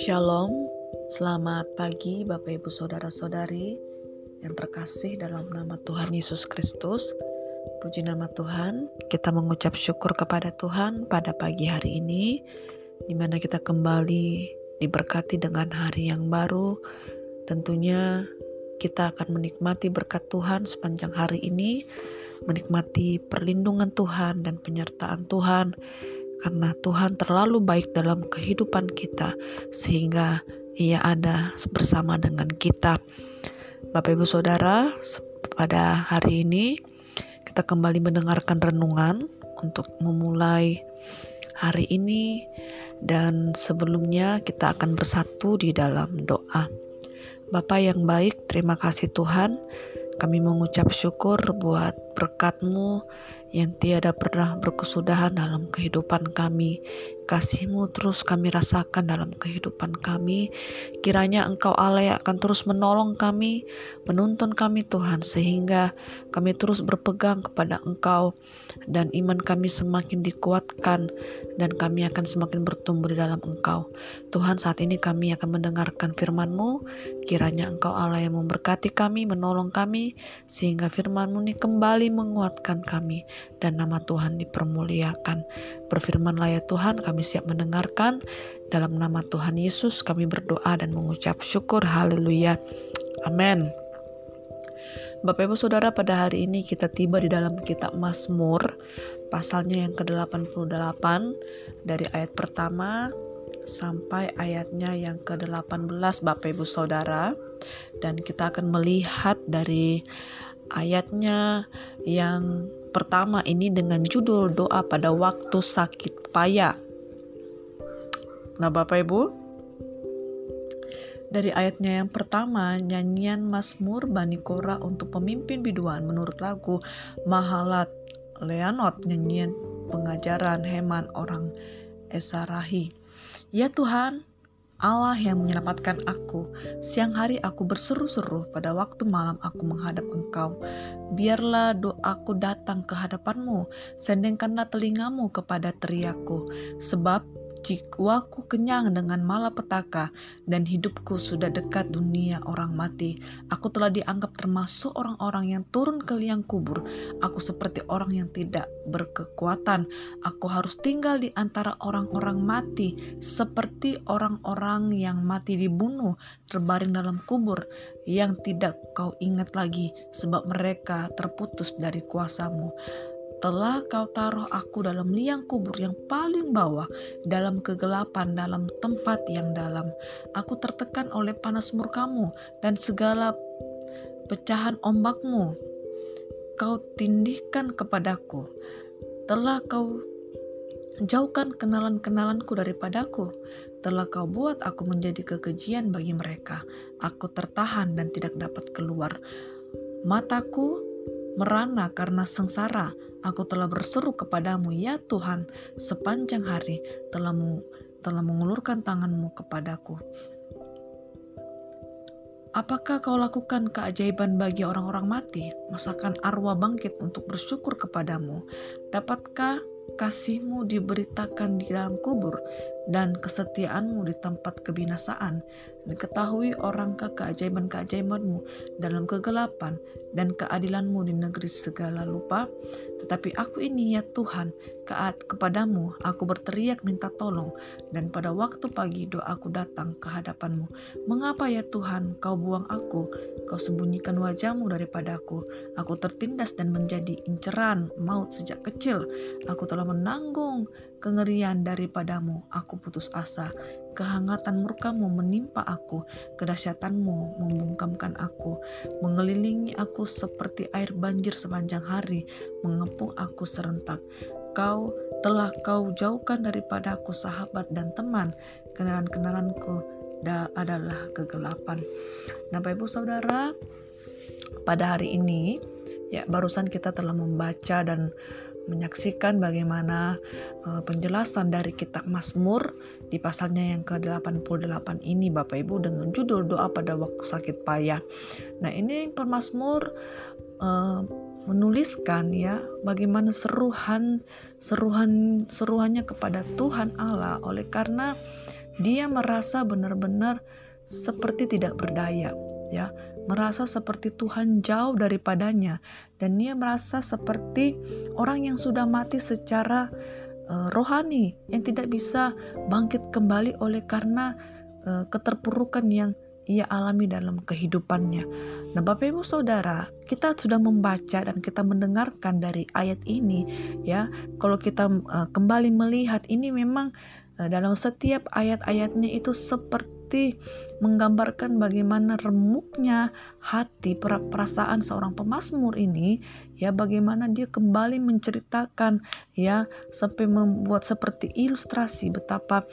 Shalom, selamat pagi Bapak Ibu Saudara-saudari yang terkasih dalam nama Tuhan Yesus Kristus. Puji nama Tuhan, kita mengucap syukur kepada Tuhan pada pagi hari ini, di mana kita kembali diberkati dengan hari yang baru. Tentunya kita akan menikmati berkat Tuhan sepanjang hari ini, menikmati perlindungan Tuhan dan penyertaan Tuhan karena Tuhan terlalu baik dalam kehidupan kita sehingga ia ada bersama dengan kita. Bapak Ibu Saudara, pada hari ini kita kembali mendengarkan renungan untuk memulai hari ini dan sebelumnya kita akan bersatu di dalam doa. Bapak yang baik, terima kasih Tuhan. Kami mengucap syukur buat berkat-Mu yang tiada pernah berkesudahan dalam kehidupan kami. Kasih-Mu terus kami rasakan dalam kehidupan kami. Kiranya Engkau Allah yang akan terus menolong kami, menuntun kami Tuhan, sehingga kami terus berpegang kepada Engkau dan iman kami semakin dikuatkan dan kami akan semakin bertumbuh di dalam Engkau. Tuhan saat ini kami akan mendengarkan firman-Mu, kiranya Engkau Allah yang memberkati kami, menolong kami, sehingga firman-Mu ini kembali menguatkan kami dan nama Tuhan dipermuliakan. Berfirmanlah ya Tuhan, kami siap mendengarkan. Dalam nama Tuhan Yesus kami berdoa dan mengucap syukur. Haleluya. Amin. Bapak Ibu Saudara, pada hari ini kita tiba di dalam kitab Mazmur, pasalnya yang ke-88 dari ayat pertama sampai ayatnya yang ke-18 Bapak Ibu Saudara. Dan kita akan melihat dari ayatnya yang pertama ini dengan judul doa pada waktu sakit payah. Nah, Bapak Ibu, dari ayatnya yang pertama, nyanyian Mazmur Bani Kora untuk pemimpin biduan menurut lagu Mahalat Leanot, nyanyian pengajaran Heman orang Esarahi. Ya Tuhan, Allah yang menyelamatkan aku. Siang hari aku berseru-seru, pada waktu malam aku menghadap engkau. Biarlah doaku datang ke hadapanmu, sendengkanlah telingamu kepada teriakku. Sebab jiwaku kenyang dengan malapetaka dan hidupku sudah dekat dunia orang mati. Aku telah dianggap termasuk orang-orang yang turun ke liang kubur. Aku seperti orang yang tidak berkekuatan. Aku harus tinggal di antara orang-orang mati seperti orang-orang yang mati dibunuh terbaring dalam kubur yang tidak kau ingat lagi sebab mereka terputus dari kuasamu telah kau taruh aku dalam liang kubur yang paling bawah, dalam kegelapan, dalam tempat yang dalam. Aku tertekan oleh panas murkamu dan segala pecahan ombakmu. Kau tindihkan kepadaku. Telah kau jauhkan kenalan-kenalanku daripadaku. Telah kau buat aku menjadi kekejian bagi mereka. Aku tertahan dan tidak dapat keluar. Mataku merana karena sengsara. Aku telah berseru kepadamu, ya Tuhan, sepanjang hari telah, telah mengulurkan tanganmu kepadaku. Apakah kau lakukan keajaiban bagi orang-orang mati? Masakan arwah bangkit untuk bersyukur kepadamu? Dapatkah kasihmu diberitakan di dalam kubur dan kesetiaanmu di tempat kebinasaan. Dan ketahui orangkah keajaiban-keajaibanmu dalam kegelapan dan keadilanmu di negeri segala lupa. Tetapi aku ini ya Tuhan, keat kepadamu aku berteriak minta tolong dan pada waktu pagi doaku datang ke hadapanmu. Mengapa ya Tuhan kau buang aku, kau sembunyikan wajahmu daripadaku. Aku tertindas dan menjadi inceran maut sejak kecil. Aku telah menanggung kengerian daripadamu. Aku putus asa. Kehangatan murkamu menimpa aku, kedahsyatanmu membungkamkan aku, mengelilingi aku seperti air banjir sepanjang hari, mengepung aku serentak. Kau telah kau jauhkan daripada aku sahabat dan teman, kenalan-kenalanku adalah kegelapan. Nah, Bapak Ibu Saudara, pada hari ini ya barusan kita telah membaca dan menyaksikan bagaimana uh, penjelasan dari kitab Mazmur di pasalnya yang ke-88 ini Bapak Ibu dengan judul doa pada waktu sakit payah. Nah, ini permazmur uh, menuliskan ya bagaimana seruhan seruhan seruhannya kepada Tuhan Allah oleh karena dia merasa benar-benar seperti tidak berdaya ya merasa seperti Tuhan jauh daripadanya dan dia merasa seperti orang yang sudah mati secara uh, rohani yang tidak bisa bangkit kembali oleh karena uh, keterpurukan yang ia alami dalam kehidupannya. Nah, Bapak Ibu Saudara, kita sudah membaca dan kita mendengarkan dari ayat ini ya. Kalau kita uh, kembali melihat ini memang dalam setiap ayat-ayatnya itu seperti menggambarkan bagaimana remuknya hati perasaan seorang pemazmur ini ya bagaimana dia kembali menceritakan ya sampai membuat seperti ilustrasi betapa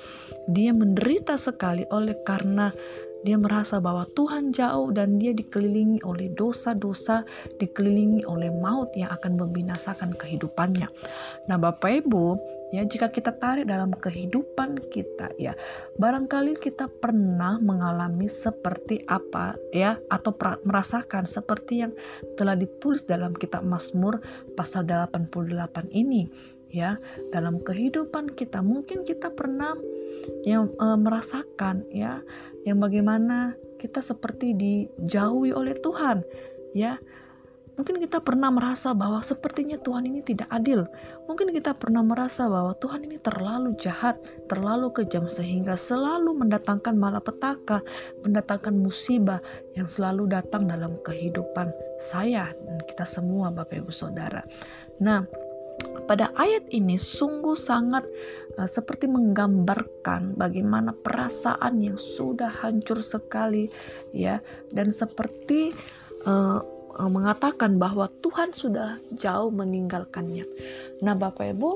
dia menderita sekali oleh karena dia merasa bahwa Tuhan jauh dan dia dikelilingi oleh dosa-dosa, dikelilingi oleh maut yang akan membinasakan kehidupannya. Nah, Bapak Ibu, ya jika kita tarik dalam kehidupan kita ya, barangkali kita pernah mengalami seperti apa ya atau merasakan seperti yang telah ditulis dalam kitab Mazmur pasal 88 ini ya. Dalam kehidupan kita mungkin kita pernah yang e, merasakan ya yang bagaimana kita seperti dijauhi oleh Tuhan ya Mungkin kita pernah merasa bahwa sepertinya Tuhan ini tidak adil. Mungkin kita pernah merasa bahwa Tuhan ini terlalu jahat, terlalu kejam sehingga selalu mendatangkan malapetaka, mendatangkan musibah yang selalu datang dalam kehidupan saya dan kita semua Bapak Ibu Saudara. Nah, pada ayat ini sungguh sangat uh, seperti menggambarkan bagaimana perasaan yang sudah hancur sekali ya dan seperti uh, mengatakan bahwa Tuhan sudah jauh meninggalkannya. Nah, Bapak Ibu,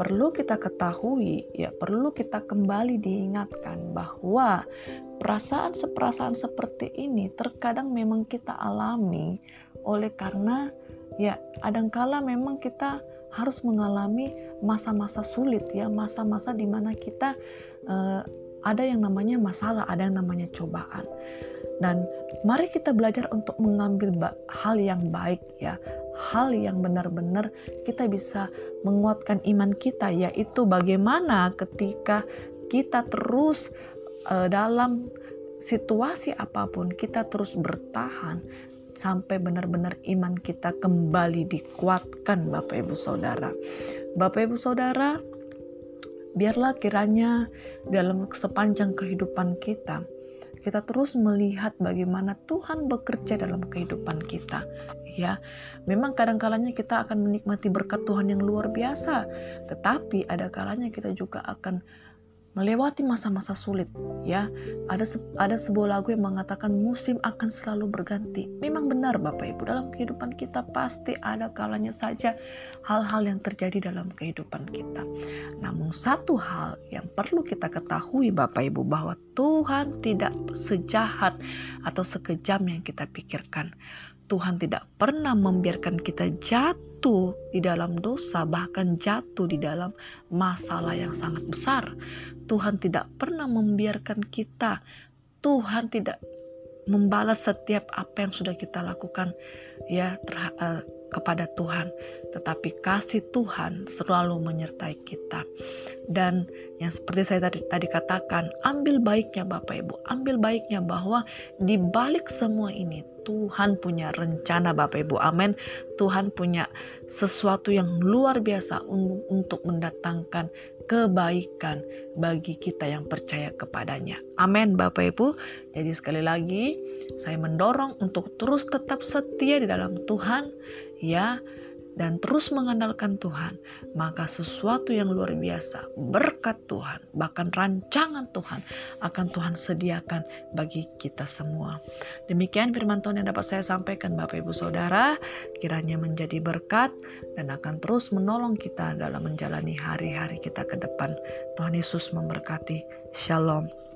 perlu kita ketahui ya, perlu kita kembali diingatkan bahwa perasaan seperasaan seperti ini terkadang memang kita alami oleh karena ya kadangkala memang kita harus mengalami masa-masa sulit ya, masa-masa di mana kita uh, ada yang namanya masalah, ada yang namanya cobaan. Dan mari kita belajar untuk mengambil hal yang baik ya, hal yang benar-benar kita bisa menguatkan iman kita yaitu bagaimana ketika kita terus uh, dalam situasi apa pun kita terus bertahan sampai benar-benar iman kita kembali dikuatkan Bapak Ibu Saudara. Bapak Ibu Saudara, biarlah kiranya dalam sepanjang kehidupan kita kita terus melihat bagaimana Tuhan bekerja dalam kehidupan kita ya. Memang kadang-kalanya kita akan menikmati berkat Tuhan yang luar biasa tetapi ada kalanya kita juga akan melewati masa-masa sulit ya. Ada se ada sebuah lagu yang mengatakan musim akan selalu berganti. Memang benar Bapak Ibu dalam kehidupan kita pasti ada kalanya saja hal-hal yang terjadi dalam kehidupan kita. Namun satu hal yang perlu kita ketahui Bapak Ibu bahwa Tuhan tidak sejahat atau sekejam yang kita pikirkan Tuhan tidak pernah membiarkan kita jatuh di dalam dosa, bahkan jatuh di dalam masalah yang sangat besar. Tuhan tidak pernah membiarkan kita. Tuhan tidak membalas setiap apa yang sudah kita lakukan ya uh, kepada Tuhan, tetapi kasih Tuhan selalu menyertai kita. Dan yang seperti saya tadi, tadi katakan, ambil baiknya Bapak Ibu, ambil baiknya bahwa di balik semua ini Tuhan punya rencana Bapak Ibu. Amin. Tuhan punya sesuatu yang luar biasa untuk mendatangkan kebaikan bagi kita yang percaya kepadanya. Amin Bapak Ibu. Jadi sekali lagi saya mendorong untuk terus tetap setia di dalam Tuhan ya dan terus mengandalkan Tuhan, maka sesuatu yang luar biasa, berkat Tuhan, bahkan rancangan Tuhan akan Tuhan sediakan bagi kita semua. Demikian firman Tuhan yang dapat saya sampaikan Bapak Ibu Saudara, kiranya menjadi berkat dan akan terus menolong kita dalam menjalani hari-hari kita ke depan. Tuhan Yesus memberkati. Shalom.